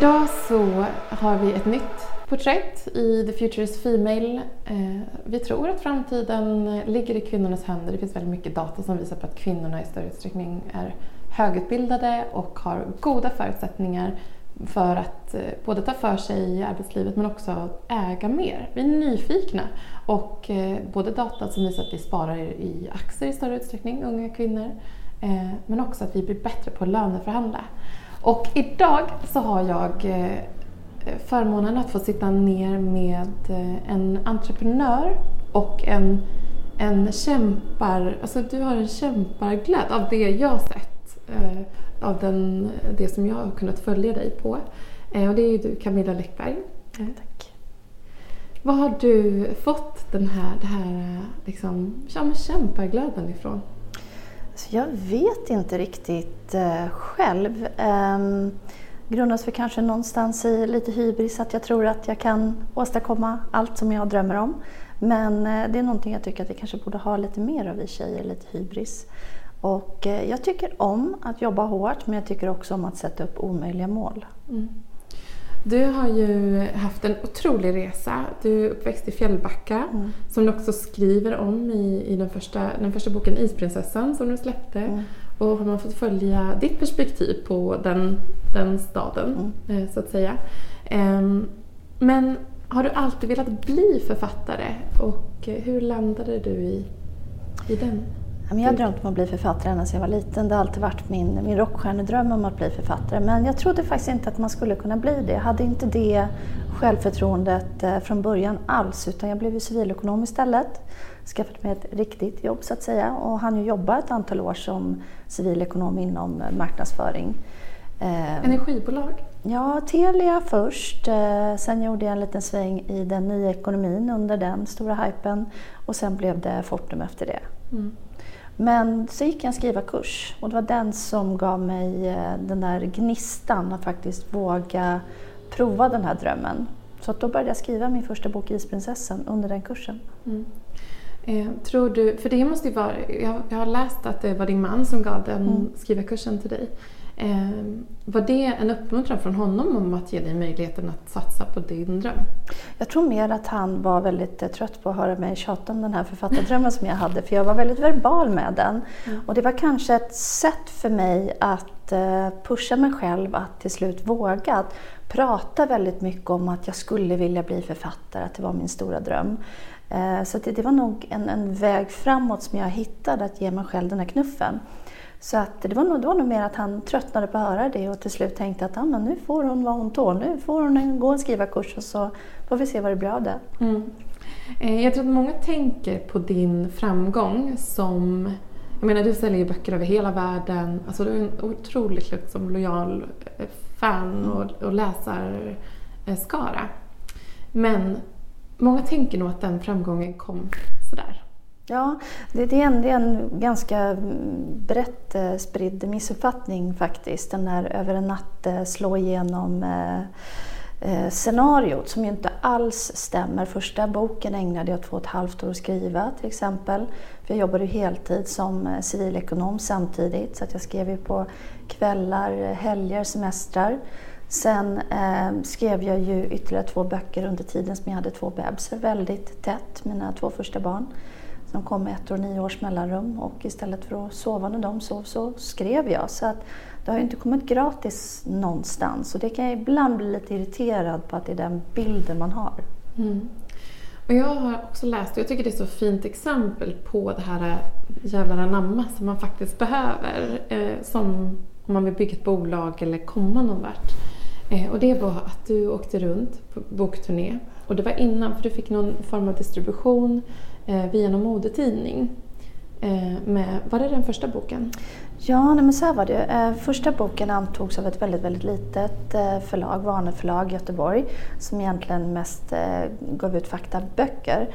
Idag så har vi ett nytt porträtt i The Future is Female. Eh, vi tror att framtiden ligger i kvinnornas händer. Det finns väldigt mycket data som visar på att kvinnorna i större utsträckning är högutbildade och har goda förutsättningar för att eh, både ta för sig i arbetslivet men också äga mer. Vi är nyfikna och eh, både data som visar att vi sparar i aktier i större utsträckning, unga kvinnor, men också att vi blir bättre på att löneförhandla. Och idag så har jag eh, förmånen att få sitta ner med eh, en entreprenör och en, en kämpar, alltså du har en kämparglöd av det jag sett, eh, av den, det som jag har kunnat följa dig på. Och det är ju du Camilla Läckberg. Tack. Var har du fått den här, det här liksom, ja, kämparglöden ifrån? Jag vet inte riktigt eh, själv. Eh, grundas för kanske någonstans i lite hybris, att jag tror att jag kan åstadkomma allt som jag drömmer om. Men eh, det är någonting jag tycker att vi kanske borde ha lite mer av vi tjejer, lite hybris. Och eh, jag tycker om att jobba hårt men jag tycker också om att sätta upp omöjliga mål. Mm. Du har ju haft en otrolig resa. Du är uppväxt i Fjällbacka mm. som du också skriver om i, i den, första, den första boken Isprinsessan som du släppte. Mm. Och har man fått följa ditt perspektiv på den, den staden mm. eh, så att säga. Eh, men har du alltid velat bli författare och hur landade du i, i den? Jag har drömt om att bli författare ända sedan jag var liten. Det har alltid varit min, min rockstjärnedröm om att bli författare. Men jag trodde faktiskt inte att man skulle kunna bli det. Jag hade inte det självförtroendet eh, från början alls. Utan jag blev ju civilekonom istället. Skaffade mig ett riktigt jobb så att säga. Och hann ju jobba ett antal år som civilekonom inom eh, marknadsföring. Eh, Energibolag? Ja, Telia först. Sen gjorde jag en liten sväng i den nya ekonomin under den stora hypen. Och sen blev det Fortum efter det. Mm. Men så gick jag en skrivarkurs och det var den som gav mig eh, den där gnistan att faktiskt våga prova den här drömmen. Så då började jag skriva min första bok Isprinsessan under den kursen. Mm. Eh, tror du, för det måste ju vara, jag, jag, har läst att det var din man som gav den mm. skrivarkursen till dig. Eh, var det en uppmuntran från honom om att ge dig möjligheten att satsa på din dröm? Jag tror mer att han var väldigt eh, trött på att höra mig tjata om den här författardrömmen som jag hade, för jag var väldigt verbal med den. Mm. Och det var kanske ett sätt för mig att eh, pusha mig själv att till slut våga att prata väldigt mycket om att jag skulle vilja bli författare, att det var min stora dröm. Eh, så det, det var nog en, en väg framåt som jag hittade, att ge mig själv den här knuffen. Så att det, var nog, det var nog mer att han tröttnade på att höra det och till slut tänkte att ah, men nu får hon vad hon tål. Nu får hon gå en skrivarkurs och så får vi se vad det blir av det. Mm. Eh, jag tror att många tänker på din framgång som jag menar, du säljer böcker över hela världen. Alltså, du är en otroligt liksom, lojal eh, fan och, och läsarskara. Men många tänker nog att den framgången kom sådär. Ja, det, är en, det är en ganska mm, brett eh, spridd missuppfattning faktiskt. Den där över en natt eh, slå igenom-scenariot eh, som ju inte alls stämmer. Första boken ägnade jag två och ett halvt år att skriva till exempel. För jag jobbade ju heltid som civilekonom samtidigt så att jag skrev ju på kvällar, helger, semestrar. Sen eh, skrev jag ju ytterligare två böcker under tiden som jag hade två bebisar väldigt tätt, mina två första barn som kom med ett och nio års mellanrum och istället för att sova när de sov så skrev jag. Så att det har ju inte kommit gratis någonstans och det kan jag ibland bli lite irriterad på att det är den bilden man har. Mm. Och jag har också läst, och jag tycker det är så fint exempel på det här jävla anamma som man faktiskt behöver eh, som om man vill bygga ett bolag eller komma någon vart. Eh, och det var att du åkte runt på bokturné och det var innan, för du fick någon form av distribution eh, via någon modetidning. Eh, med, var det den första boken? Ja, nej, men så här var det. Eh, första boken antogs av ett väldigt, väldigt litet eh, förlag, Varneförlag Göteborg, som egentligen mest gav ut faktaböcker.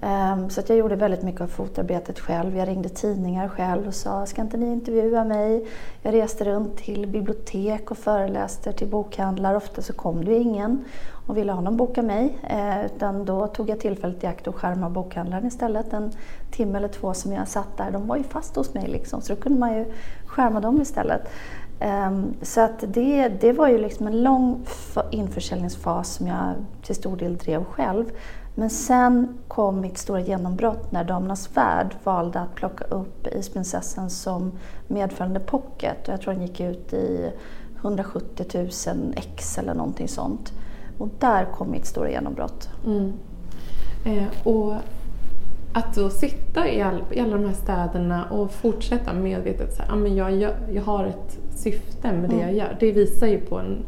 Ehm, så att jag gjorde väldigt mycket av fotarbetet själv. Jag ringde tidningar själv och sa, ska inte ni intervjua mig? Jag reste runt till bibliotek och föreläste till bokhandlar. Ofta så kom det ingen och ville ha någon boka mig. Ehm, utan då tog jag tillfället i akt och skärma bokhandlaren istället. En timme eller två som jag satt där, de var ju fast hos mig liksom, så då kunde man ju skärma dem istället. Ehm, så att det, det var ju liksom en lång införsäljningsfas som jag till stor del drev själv. Men sen kom mitt stora genombrott när Damernas Värld valde att plocka upp Isprinsessan som medföljande pocket. Och jag tror den gick ut i 170 000 ex eller någonting sånt. Och där kom mitt stora genombrott. Mm. Eh, och att då sitta i, all, i alla de här städerna och fortsätta medvetet så här, ah, men jag, jag, jag har ett syfte med det mm. jag gör. Det visar ju på en,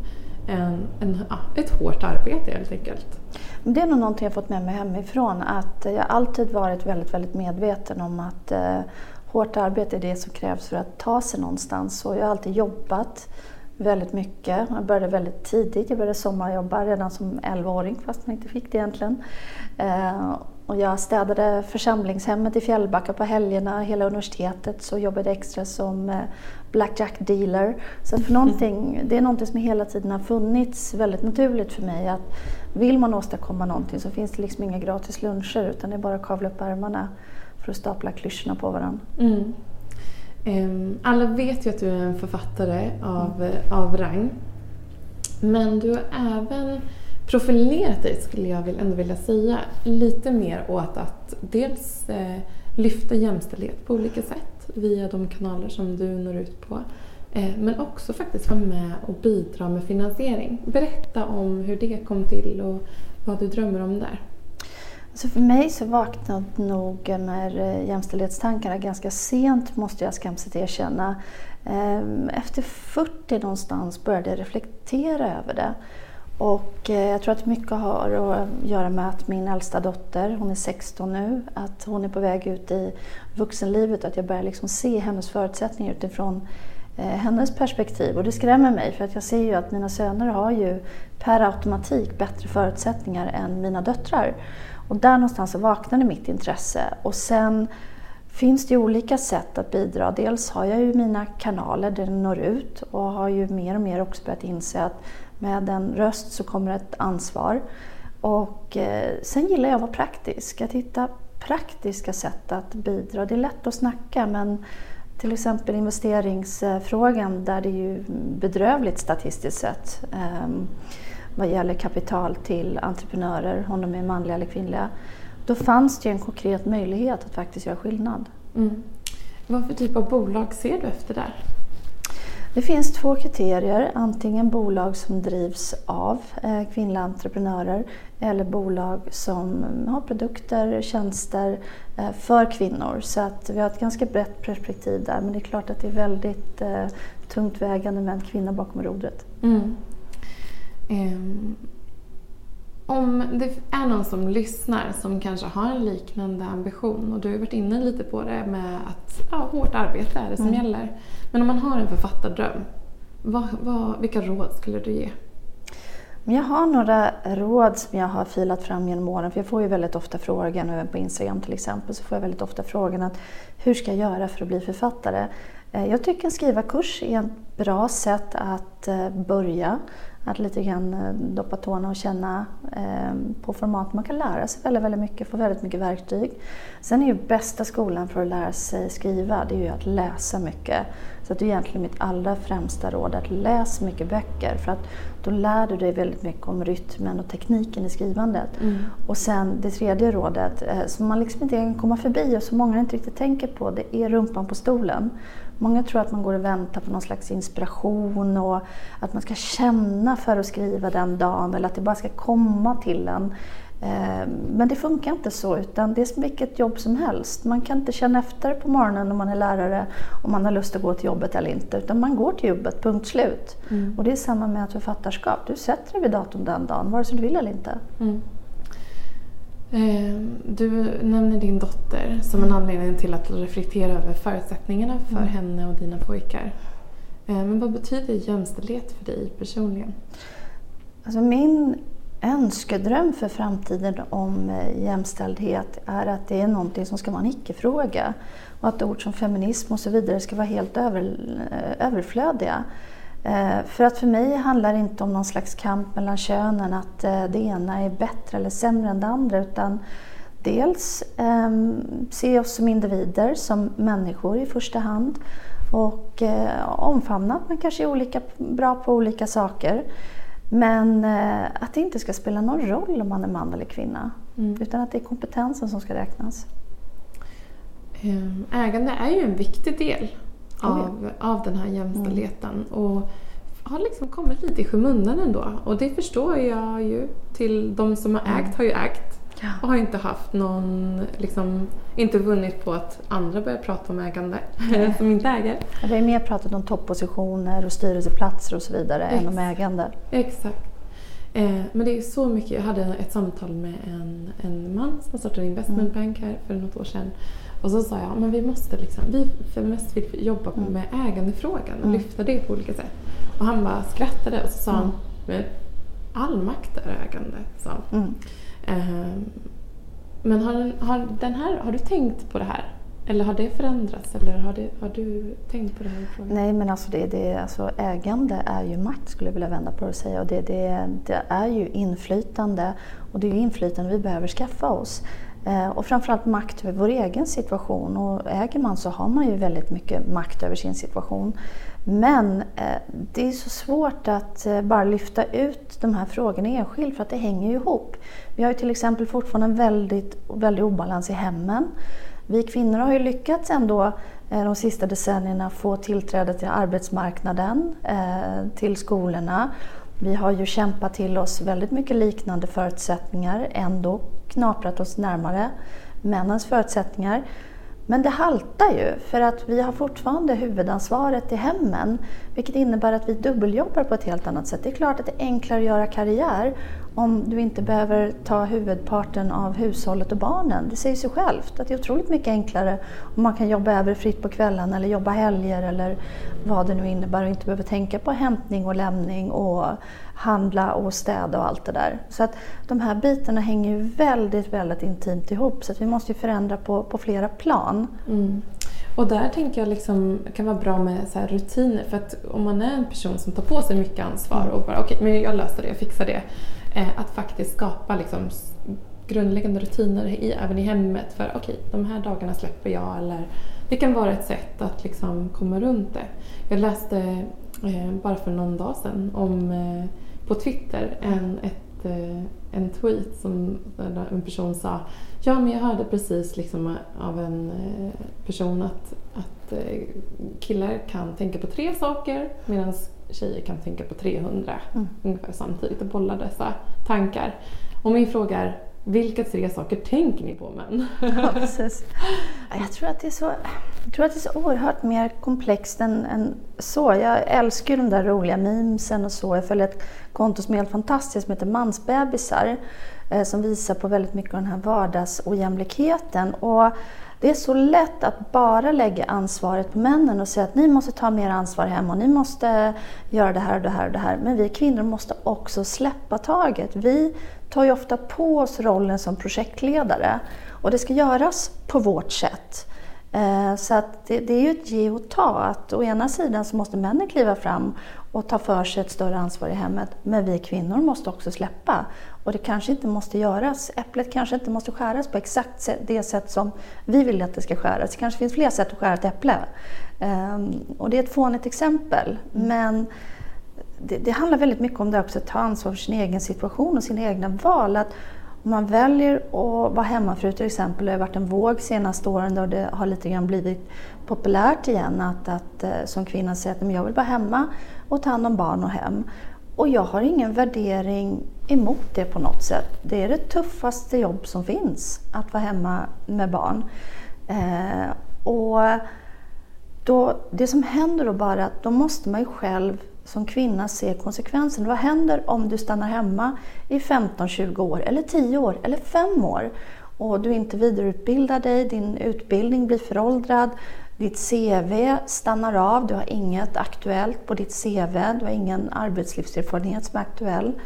en, en, ett hårt arbete helt enkelt. Det är nog någonting jag fått med mig hemifrån. Att jag alltid varit väldigt, väldigt medveten om att eh, hårt arbete är det som krävs för att ta sig någonstans. Och jag har alltid jobbat väldigt mycket. Jag började väldigt tidigt. Jag började sommarjobba redan som 11-åring fast man inte fick det egentligen. Eh, och jag städade församlingshemmet i Fjällbacka på helgerna, hela universitetet, så jobbade extra som eh, blackjack dealer. Så för någonting, det är någonting som hela tiden har funnits väldigt naturligt för mig. Att vill man åstadkomma någonting så finns det liksom inga gratis luncher utan det är bara att kavla upp ärmarna för att stapla klyschorna på varandra. Mm. Um, alla vet ju att du är en författare av, mm. av rang. Men du har även profilerat dig, skulle jag ändå vilja säga, lite mer åt att dels eh, lyfta jämställdhet på olika sätt via de kanaler som du når ut på. Eh, men också faktiskt vara med och bidra med finansiering. Berätta om hur det kom till och vad du drömmer om där. Alltså för mig så vaknade nog de här eh, jämställdhetstankarna ganska sent måste jag skamset erkänna. Ehm, efter 40 någonstans började jag reflektera över det. Och eh, jag tror att mycket har att göra med att min äldsta dotter, hon är 16 nu, att hon är på väg ut i vuxenlivet och att jag börjar liksom se hennes förutsättningar utifrån Eh, hennes perspektiv. Och det skrämmer mig för att jag ser ju att mina söner har ju per automatik bättre förutsättningar än mina döttrar. Och där någonstans så vaknade mitt intresse. Och sen finns det ju olika sätt att bidra. Dels har jag ju mina kanaler där det når ut och har ju mer och mer också börjat inse att med en röst så kommer ett ansvar. Och eh, sen gillar jag att vara praktisk, att hitta praktiska sätt att bidra. Det är lätt att snacka men till exempel investeringsfrågan där det är ju bedrövligt statistiskt sett ehm, vad gäller kapital till entreprenörer, om de är manliga eller kvinnliga. Då fanns det ju en konkret möjlighet att faktiskt göra skillnad. Mm. Vad för typ av bolag ser du efter där? Det finns två kriterier, antingen bolag som drivs av eh, kvinnliga entreprenörer eller bolag som har produkter, tjänster eh, för kvinnor. Så att vi har ett ganska brett perspektiv där men det är klart att det är väldigt eh, tungt vägande med en kvinna bakom rodret. Mm. Um, om det är någon som lyssnar som kanske har en liknande ambition och du har varit inne lite på det med att ja, hårt arbete är det som mm. gäller. Men om man har en författardröm, vad, vad, vilka råd skulle du ge? Jag har några råd som jag har filat fram genom åren. För jag får ju väldigt ofta frågan, även på Instagram till exempel, så får jag väldigt ofta frågan att hur ska jag göra för att bli författare? Eh, jag tycker en skrivarkurs är ett bra sätt att eh, börja att lite grann eh, doppa tårna och känna på format. Man kan lära sig väldigt, väldigt mycket, få väldigt mycket verktyg. Sen är ju bästa skolan för att lära sig skriva, det är ju att läsa mycket. Så det är egentligen mitt allra främsta råd, att läs mycket böcker. För att då lär du dig väldigt mycket om rytmen och tekniken i skrivandet. Mm. Och sen det tredje rådet, eh, som man liksom inte kan komma förbi och som många inte riktigt tänker på, det är rumpan på stolen. Många tror att man går och väntar på någon slags inspiration och att man ska känna för att skriva den dagen eller att det bara ska komma till en. Eh, men det funkar inte så, utan det är som vilket jobb som helst. Man kan inte känna efter på morgonen om man är lärare om man har lust att gå till jobbet eller inte, utan man går till jobbet, punkt slut. Mm. Och det är samma med ett författarskap. Du sätter dig vid datorn den dagen, vare sig du vill eller inte. Mm. Eh, du nämner din dotter som en anledning till att reflektera över förutsättningarna för mm. henne och dina pojkar. Eh, men vad betyder jämställdhet för dig personligen? Alltså min önskedröm för framtiden om eh, jämställdhet är att det är någonting som ska vara en icke-fråga och att ord som feminism och så vidare ska vara helt över, eh, överflödiga. Eh, för att för mig handlar det inte om någon slags kamp mellan könen, att det ena är bättre eller sämre än det andra, utan dels ehm, se oss som individer, som människor i första hand. och omfamna att man kanske är olika bra på olika saker. Men eh, att det inte ska spela någon roll om man är man eller kvinna. Mm. Utan att det är kompetensen som ska räknas. Ehm, ägande är ju en viktig del av, av den här jämställdheten. Mm. Och har liksom kommit lite i skymundan ändå. Och det förstår jag ju. Till de som har ägt har ju ägt. Ja. Och har inte haft någon, liksom, inte vunnit på att andra börjar prata om ägande som inte äger. Det är mer pratat om toppositioner och styrelseplatser och så vidare Exakt. än om ägande. Exakt. Eh, men det är så mycket. Jag hade ett samtal med en, en man som har startat en investmentbank här för något år sedan. Och så sa jag, men vi måste liksom, vi feminist vill jobba mm. med ägandefrågan och mm. lyfta det på olika sätt. Och han bara skrattade och så sa han, mm. men all makt är ägande. Så. Mm. Ehm, men har, har, den här, har du tänkt på det här? Eller har det förändrats? Eller har, det, har du tänkt på det här? Frågan? Nej, men alltså, det, det, alltså ägande är ju makt skulle jag vilja vända på det och säga. Och det, det, det är ju inflytande och det är ju inflytande vi behöver skaffa oss. Eh, och framförallt makt över vår egen situation. Och äger man så har man ju väldigt mycket makt över sin situation. Men eh, det är så svårt att eh, bara lyfta ut de här frågorna enskilt för att det hänger ju ihop. Vi har ju till exempel fortfarande en väldigt, väldigt obalans i hemmen. Vi kvinnor har ju lyckats ändå eh, de sista decennierna få tillträde till arbetsmarknaden, till skolorna. Vi har ju kämpat till oss väldigt mycket liknande förutsättningar, ändå knaprat oss närmare männens förutsättningar. Men det haltar ju för att vi har fortfarande huvudansvaret i hemmen vilket innebär att vi dubbeljobbar på ett helt annat sätt. Det är klart att det är enklare att göra karriär om du inte behöver ta huvudparten av hushållet och barnen. Det säger sig självt att det är otroligt mycket enklare om man kan jobba över fritt på kvällen eller jobba helger eller vad det nu innebär och inte behöver tänka på hämtning och lämning och handla och städa och allt det där. Så att de här bitarna hänger ju väldigt, väldigt intimt ihop så att vi måste ju förändra på, på flera plan. Mm. Och där tänker jag liksom kan vara bra med så rutiner för att om man är en person som tar på sig mycket ansvar och bara okej, okay, men jag löser det, jag fixar det. Eh, att faktiskt skapa liksom grundläggande rutiner i, även i hemmet för okej, okay, de här dagarna släpper jag eller det kan vara ett sätt att liksom komma runt det. Jag läste eh, bara för någon dag sedan om eh, på Twitter en, ett, eh, en tweet som en person sa Ja men jag hörde precis liksom av en eh, person att, att eh, killar kan tänka på tre saker medan tjejer kan tänka på 300 mm. ungefär samtidigt och bolla dessa tankar. Och min fråga är vilka tre saker tänker ni på män? Ja, precis. Jag tror att det är så, jag tror att det är så oerhört mer komplext än, än så. Jag älskar de där roliga memesen och så. Jag följer ett konto som är helt fantastiskt som heter Mansbebisar eh, som visar på väldigt mycket av den här vardagsojämlikheten. Och det är så lätt att bara lägga ansvaret på männen och säga att ni måste ta mer ansvar hemma och ni måste göra det här och det här och det här. Men vi kvinnor måste också släppa taget. Vi tar ju ofta på oss rollen som projektledare och det ska göras på vårt sätt. Eh, så att det, det, är ju ett ge och ta. Att å ena sidan så måste männen kliva fram och ta för sig ett större ansvar i hemmet. Men vi kvinnor måste också släppa. Och det kanske inte måste göras. Äpplet kanske inte måste skäras på exakt det sätt som vi vill att det ska skäras. Det kanske finns fler sätt att skära ett äpple. Ehm, och det är ett fånigt exempel. Mm. Men det, det, handlar väldigt mycket om det också, att ta ansvar för sin egen situation och sina egna val. Att om man väljer att vara hemmafru till exempel, det har varit en våg senaste åren då det har lite grann blivit populärt igen att, att eh, som kvinna säga att jag vill vara hemma och ta hand om barn och hem. Och jag har ingen värdering emot det på något sätt. Det är det tuffaste jobb som finns, att vara hemma med barn. Eh, och då, det som händer då bara att då måste man ju själv som kvinna se konsekvensen. Vad händer om du stannar hemma i 15-20 år, eller 10 år, eller 5 år och du inte vidareutbildar dig, din utbildning blir föråldrad, ditt CV stannar av, du har inget aktuellt på ditt CV, du har ingen arbetslivserfarenhet som är aktuell.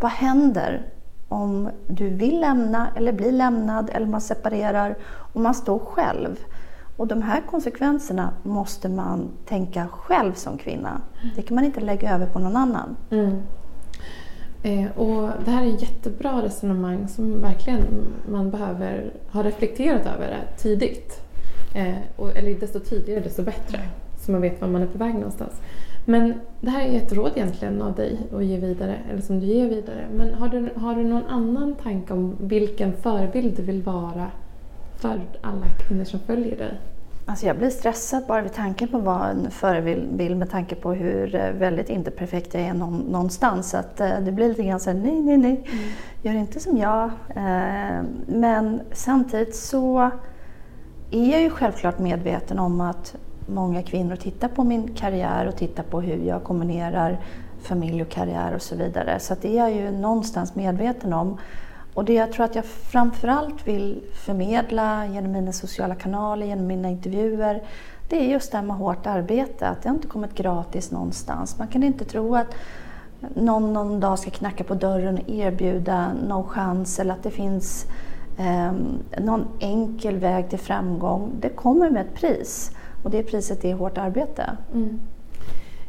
Vad händer om du vill lämna eller blir lämnad eller man separerar och man står själv? Och de här konsekvenserna måste man tänka själv som kvinna. Det kan man inte lägga över på någon annan. Mm. Eh, och det här är ett jättebra resonemang som verkligen man behöver ha reflekterat över tidigt. Eh, och, eller desto tidigare desto bättre. så man vet var man är på väg någonstans. Men det här är ett råd egentligen av dig att ge vidare, eller som du ger vidare. Men har du, har du någon annan tanke om vilken förebild du vill vara för alla kvinnor som följer dig? Alltså jag blir stressad bara vid tanken på att vara en förebild med tanke på hur eh, väldigt inte perfekt jag är någonstans. Så att eh, det blir lite grann såhär, nej, nej, nej, mm. gör inte som jag. Eh, men samtidigt så är jag ju självklart medveten om att många kvinnor tittar på min karriär och tittar på hur jag kombinerar familj och karriär och så vidare. Så det är jag ju någonstans medveten om. Och det jag tror att jag framförallt vill förmedla genom mina sociala kanaler, genom mina intervjuer, det är just det här med hårt arbete. Att det har inte kommit gratis någonstans. Man kan inte tro att någon någon dag ska knacka på dörren och erbjuda någon chans eller att det finns eh, någon enkel väg till framgång. Det kommer med ett pris och det priset är hårt arbete. Mm.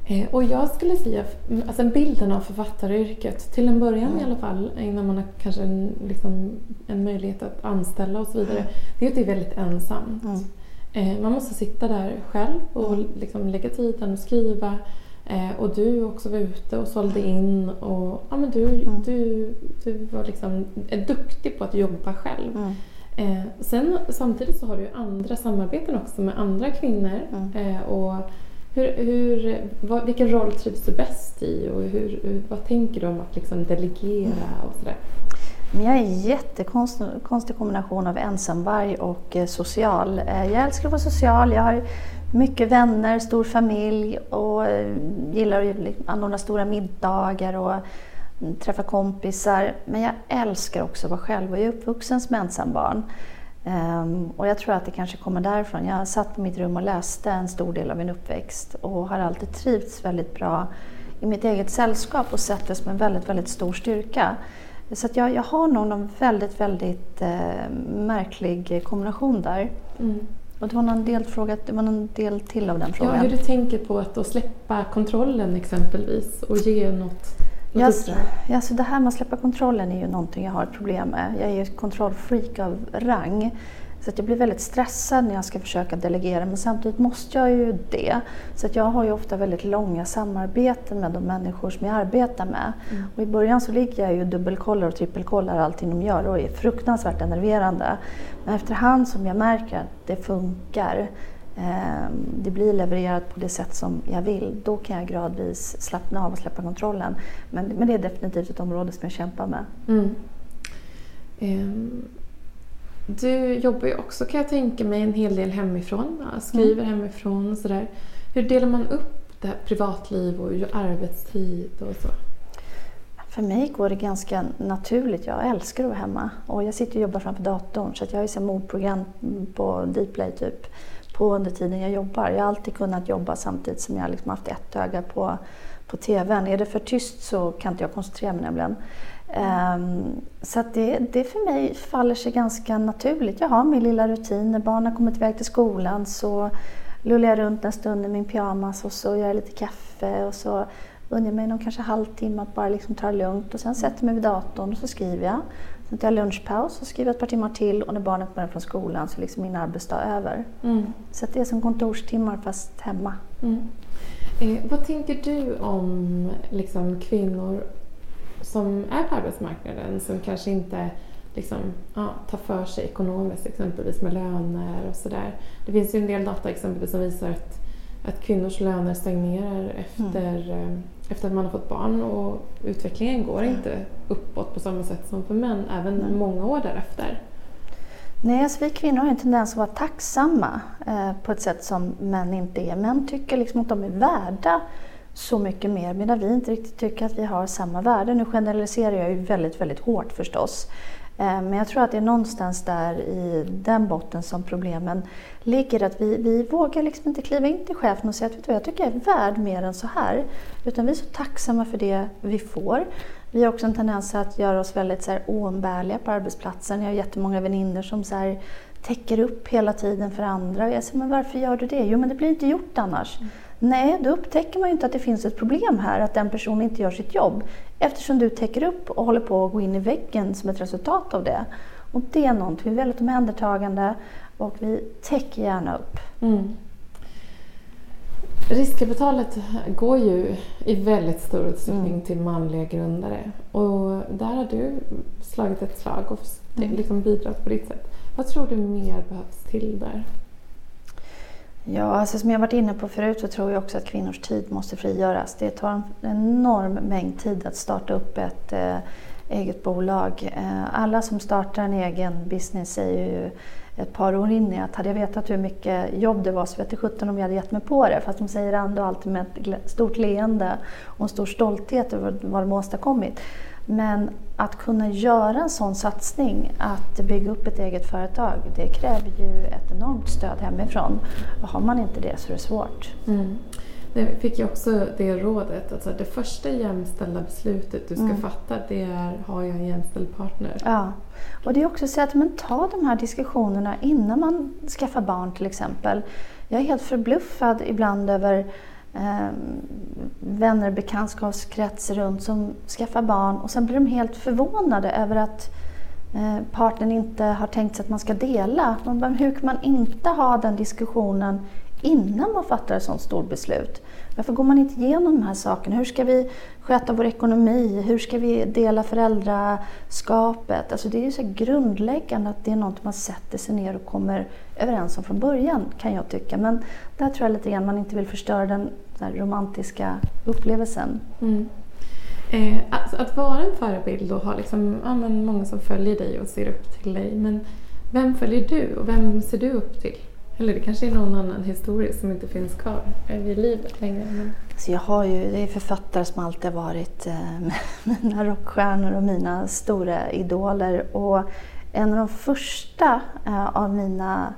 Eh, och jag skulle säga, alltså bilden av författaryrket, till en början mm. i alla fall, innan man har kanske en, liksom, en möjlighet att anställa och så vidare, mm. det är att det är väldigt ensamt. Mm. Eh, man måste sitta där själv och mm. liksom lägga tiden och skriva. Eh, och du också var ute och sålde in och ja, men du, mm. du, du var liksom, är duktig på att jobba själv. Mm. Sen, samtidigt så har du ju andra samarbeten också med andra kvinnor. Och hur, hur, vad, vilken roll trivs du bäst i och hur, vad tänker du om att liksom delegera och sådär? jag är en jättekonstig kombination av ensamvarg och eh, social. Eh, jag älskar att vara social. Jag har mycket vänner, stor familj och eh, gillar att anordna stora middagar och mm, träffa kompisar. Men jag älskar också att vara själv och jag är uppvuxen som ensambarn. Um, och jag tror att det kanske kommer därifrån. Jag satt på mitt rum och läste en stor del av min uppväxt och har alltid trivts väldigt bra i mitt eget sällskap och sett det som en väldigt, väldigt stor styrka. Så att jag, jag har nog en väldigt, väldigt eh, märklig kombination där. Mm. Och det var någon delfråga, det var någon del till av den frågan. Ja, hur du tänker på att släppa kontrollen exempelvis och ge något Ja, ja, så det här med att släppa kontrollen är ju någonting jag har ett problem med. Jag är ju kontrollfreak av rang. Så att jag blir väldigt stressad när jag ska försöka delegera men samtidigt måste jag ju det. Så att jag har ju ofta väldigt långa samarbeten med de människor som jag arbetar med. Mm. Och I början så ligger jag ju dubbelkollar och trippelkollar allting de gör och är fruktansvärt enerverande. Men efterhand som jag märker att det funkar det blir levererat på det sätt som jag vill, då kan jag gradvis slappna av och släppa kontrollen. Men, men det är definitivt ett område som jag kämpar med. Mm. Um, du jobbar ju också kan jag tänka mig en hel del hemifrån, skriver mm. hemifrån och sådär. Hur delar man upp det här privatliv och arbetstid och så? För mig går det ganska naturligt. Jag älskar att vara hemma och jag sitter och jobbar framför datorn så jag har ju mordprogram på Dplay typ på under tiden jag jobbar. Jag har alltid kunnat jobba samtidigt som jag liksom haft ett öga på, på TVn. Är det för tyst så kan inte jag koncentrera mig nämligen. Um, så det, det för mig faller sig ganska naturligt. Jag har min lilla rutin. När barnen kommit iväg till skolan så lullar jag runt en stund i min pyjamas och så gör jag lite kaffe och så unnar jag mig någon kanske halvtimme att bara liksom ta det lugnt och sen sätter jag mig vid datorn och så skriver jag. Sen tar jag lunchpaus och skriver ett par timmar till och när barnet kommer från skolan så är liksom min arbetsdag över. Mm. Så det är som kontorstimmar fast hemma. Mm. Eh, vad tänker du om liksom, kvinnor som är på arbetsmarknaden som kanske inte liksom, ja, tar för sig ekonomiskt exempelvis med löner och sådär. Det finns ju en del data exempelvis som visar att, att kvinnors löner stagnerar efter mm. Efter att man har fått barn och utvecklingen går inte uppåt på samma sätt som för män, även Nej. många år därefter. Nej, alltså vi kvinnor har en tendens att vara tacksamma eh, på ett sätt som män inte är. Män tycker liksom att de är värda så mycket mer medan vi inte riktigt tycker att vi har samma värde. Nu generaliserar jag ju väldigt, väldigt hårt förstås. Eh, men jag tror att det är någonstans där i den botten som problemen ligger. Att vi, vi vågar liksom inte kliva in till chefen och säga att vet du, jag tycker jag är värd mer än så här. Utan vi är så tacksamma för det vi får. Vi har också en tendens att göra oss väldigt så här oumbärliga på arbetsplatsen. Jag har jättemånga vänner som så här, täcker upp hela tiden för andra. Och jag säger, men varför gör du det? Jo, men det blir inte gjort annars. Mm. Nej, då upptäcker man ju inte att det finns ett problem här, att den personen inte gör sitt jobb. Eftersom du täcker upp och håller på att gå in i väggen som ett resultat av det. Och det är någonting, vi är väldigt omhändertagande och vi täcker gärna upp. Mm. Riskkapitalet går ju i väldigt stor utsträckning Mm. till manliga grundare och där har du slagit ett slag och Mm. liksom bidragit på ditt sätt. Vad tror du mer behövs till där? Ja, alltså som jag varit inne på förut så tror jag också att kvinnors tid måste frigöras. Det tar en enorm mängd tid att starta upp ett eh, eget bolag. Eh, alla som startar en egen business säger ju ett par år in i att hade jag vetat hur mycket jobb det var så vete sjutton om jag hade gett mig på det. Fast de säger ändå alltid med ett stort leende och en stor stolthet över vad de har åstadkommit. Men att kunna göra en sån satsning, att bygga upp ett eget företag, det kräver ju ett enormt stöd hemifrån. Och har man inte det så är det svårt. Mm. Jag fick ju också det rådet att så här, det första jämställda beslutet du ska Mm. fatta det är har jag en jämställd partner? Ja, och det är också så att men ta de här diskussionerna innan man skaffar barn till exempel. Jag är helt förbluffad ibland över eh, vänner, bekantskapskrets runt som skaffar barn och sen blir de helt förvånade över att eh, partnern inte har tänkt sig att man ska dela. Man bara, hur kan man inte ha den diskussionen innan man fattar ett sådant stort beslut? Varför går man inte igenom de här sakerna? Hur ska vi sköta vår ekonomi? Hur ska vi dela föräldraskapet? Alltså det är ju så grundläggande att det är något man sätter sig ner och kommer överens om från början, kan jag tycka. Men där tror jag lite grann man inte vill förstöra den romantiska upplevelsen. Mm. Eh, alltså att vara en förebild och ha liksom, ja, men många som följer dig och ser upp till dig. Men vem följer du och vem ser du upp till? Eller det kanske är någon annan historia som inte finns kvar i livet längre. Men... Så jag har ju, det är författare som alltid har varit eh, mina rockstjärnor och mina stora idoler. Och en av de första eh, av mina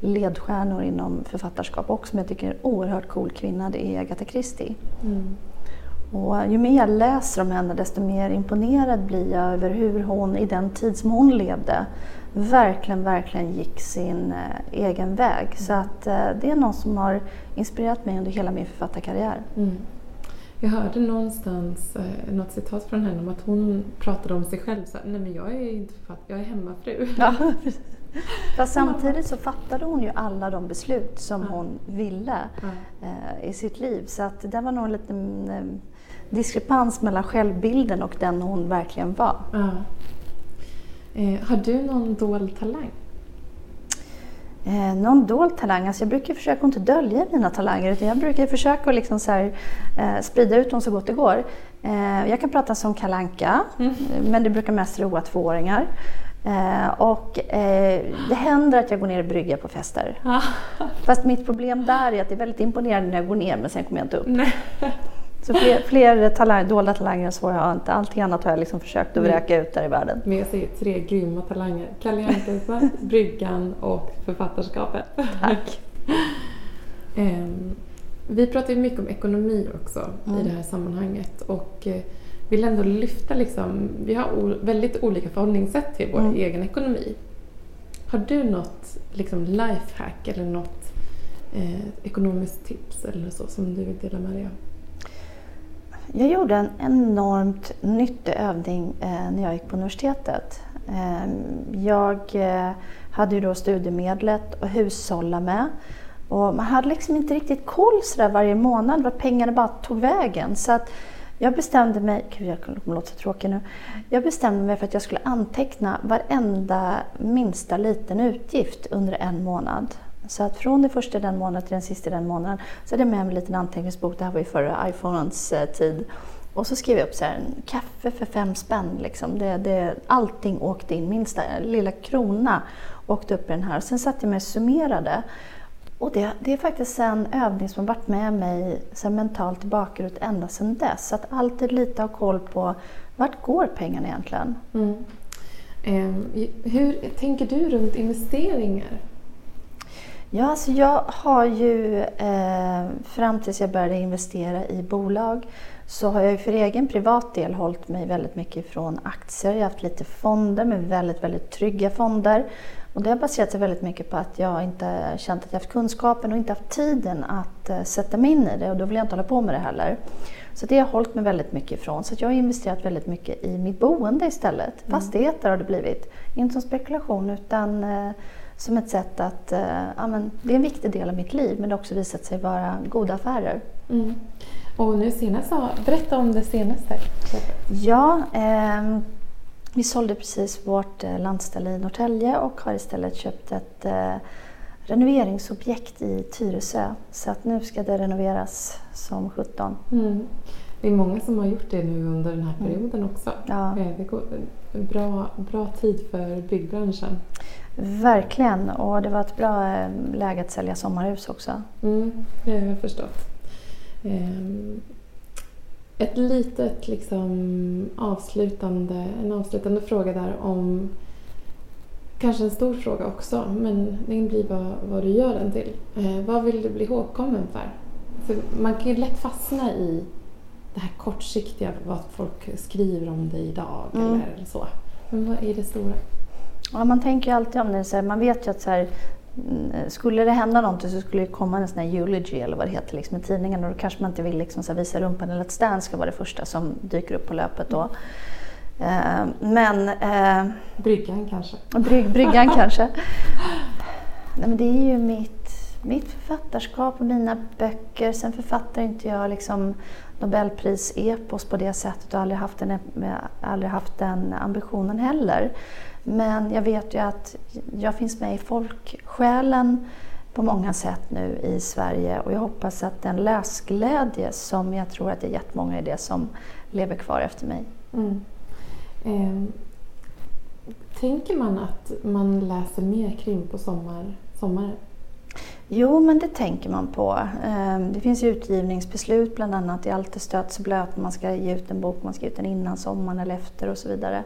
ledstjärnor inom författarskap och som jag tycker är en oerhört cool kvinna, det är Agatha Christie. Mm. Och ju mer jag läser om henne desto mer imponerad blir jag över hur hon i den tid som hon levde verkligen, verkligen gick sin eh, egen väg. Så att eh, det är någon som har inspirerat mig under hela min författarkarriär. Mm. Jag hörde någonstans eh, något citat från henne om att hon pratade om sig själv så här, nej men jag är inte författare, jag är hemmafru. Ja, Fast samtidigt så fattade hon ju alla de beslut som Ja. hon ville eh, i sitt liv. Så att det var nog en liten eh, diskrepans mellan självbilden och den hon verkligen var. Eh, har du någon dold talang? Eh, någon dold talang? Alltså jag brukar försöka att inte dölja mina talanger utan jag brukar försöka att liksom så här, eh, sprida ut dem så gott det går. Eh, jag kan prata som kalanka, Mm. men det brukar mest roa tvååringar. Eh, och eh, det händer att jag går ner och brygger på fester. Ja. Fast mitt problem där är att det är väldigt imponerande när jag går ner men sen kommer jag inte upp. Nej. Så fler, fler talang, dolda talanger än så har jag inte. Allting annat har jag liksom försökt att vräka ut där i världen. Men jag ser tre grymma talanger. Kalle Anka, bryggan och författarskapet. Tack. Ehm, vi pratar ju mycket om ekonomi också i Mm. det här sammanhanget och eh, vill ändå lyfta liksom, vi har väldigt olika förhållningssätt till vår Mm. egen ekonomi. Har du något liksom lifehack eller något eh, ekonomiskt tips eller så som du vill dela med dig av? Jag gjorde en enormt nyttig övning eh, när jag gick på universitetet. Eh, jag hade ju då studiemedlet att hushålla med. Och man hade liksom inte riktigt koll så där varje månad vart pengarna bara tog vägen. Så att jag bestämde mig, gud jag kommer låta så tråkig nu. Jag bestämde mig för att jag skulle anteckna varenda minsta liten utgift under en månad. Så att från den första den månaden till den sista den månaden så hade jag med mig en liten anteckningsbok. Det här var ju före iPhonens eh, tid. Och så skrev jag upp så här, en kaffe för fem spänn. Liksom. Det, det, allting åkte in, minsta lilla krona åkte upp i den här. Och sen satte jag mig och summerade. Och det, det är faktiskt en övning som har varit med mig här mentalt tillbaka ända sedan dess. Så att alltid lite ha koll på vart går pengarna egentligen? Mm. Ehm, hur tänker du runt investeringar? Ja, alltså jag har ju eh, fram tills jag började investera i bolag så har jag för egen privat del hållit mig väldigt mycket ifrån aktier. Jag har haft lite fonder med väldigt, väldigt trygga fonder. Och det har baserat sig väldigt mycket på att jag inte känt att jag haft kunskapen och inte haft tiden att eh, sätta mig in i det och då vill jag inte hålla på med det heller. Så det har jag hållit mig väldigt mycket ifrån. Så jag har investerat väldigt mycket i mitt boende istället. Fastigheter har det blivit. Inte som spekulation utan eh, som ett sätt att, eh, ja, men, det är en viktig del av mitt liv men det har också visat sig vara goda affärer. Mm. Och nu senast, berätta om det senaste Ja, eh, vi sålde precis vårt eh, landställe i Norrtälje och har istället köpt ett eh, renoveringsobjekt i Tyresö. Så att nu ska det renoveras som 17. Mm. Det är många som har gjort det nu under den här mm. perioden också. Ja. Eh, det går bra, bra tid för byggbranschen. Verkligen, och det var ett bra läge att sälja sommarhus också. Mm, det har jag förstått. Ehm, ett litet liksom avslutande, en avslutande fråga där om kanske en stor fråga också, men det blir vad, vad du gör den till. Eh, vad vill du bli ihågkommen för? för? Man kan ju lätt fastna i det här kortsiktiga, vad folk skriver om dig idag mm. eller så. Men vad är det stora? Ja, man tänker ju alltid om det, så här, man vet ju att så här, skulle det hända någonting så skulle det komma en sån här eulogy eller vad det heter liksom, i tidningen och då kanske man inte vill liksom, så visa rumpan eller att Stan ska vara det första som dyker upp på löpet då. Mm. Eh, men... Eh, bryggan kanske? Bryg, bryggan kanske. Nej, men det är ju mitt, mitt författarskap och mina böcker. Sen författar inte jag liksom Nobelpris-epos på det sättet och aldrig haft, den, aldrig haft den ambitionen heller. Men jag vet ju att jag finns med i folksjälen på många sätt nu i Sverige och jag hoppas att den läsglädje som jag tror att det är jättemånga i det som lever kvar efter mig. Mm. Eh, tänker man att man läser mer krim på sommar, sommaren? Jo, men det tänker man på. Ehm, det finns utgivningsbeslut bland annat i Allt är stött så blöt. Man ska ge ut en bok, man ska ge ut den innan sommaren eller efter och så vidare.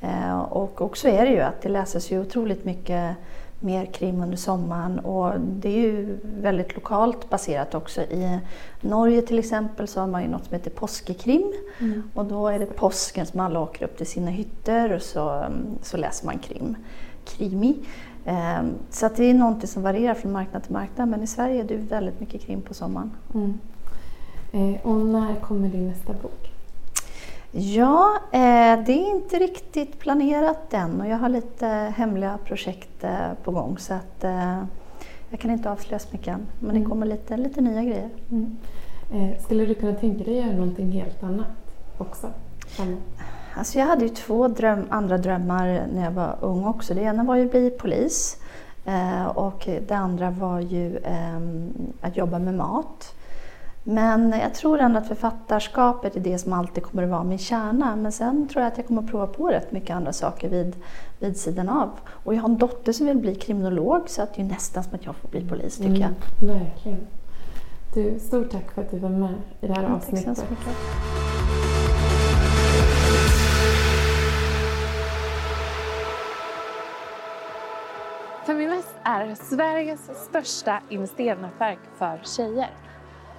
Ehm, och också är det ju att det läses ju otroligt mycket mer krim under sommaren och det är ju väldigt lokalt baserat också. I Norge till exempel så har man ju något som heter påskekrim mm. och då är det påsken som alla åker upp till sina hytter och så, så läser man krim. Krimi. Ehm, så att det är någonting som varierar från marknad till marknad men i Sverige är det väldigt mycket krim på sommaren. Mm. Eh, och när kommer din nästa bok? Ja, eh, det är inte riktigt planerat än och jag har lite hemliga projekt eh, på gång så att jag kan inte avslöja så mycket än. Men mm. det kommer lite, lite nya grejer. Mm. Skulle du kunna tänka dig att göra någonting helt annat också? Annat? Alltså jag hade ju två dröm, andra drömmar när jag var ung också. Det ena var ju att bli polis eh, och det andra var ju eh, att jobba med mat. Men jag tror ändå att författarskapet är det som alltid kommer att vara min kärna. Men sen tror jag att jag kommer att prova på rätt mycket andra saker vid, vid sidan av. Och jag har en dotter som vill bli kriminolog så att det är nästan som att jag får bli polis tycker mm, jag. Verkligen. Du, stort tack för att du var med i det här ja, avsnittet. Tack så mycket. Feminvest är Sveriges största investeringsnätverk för tjejer.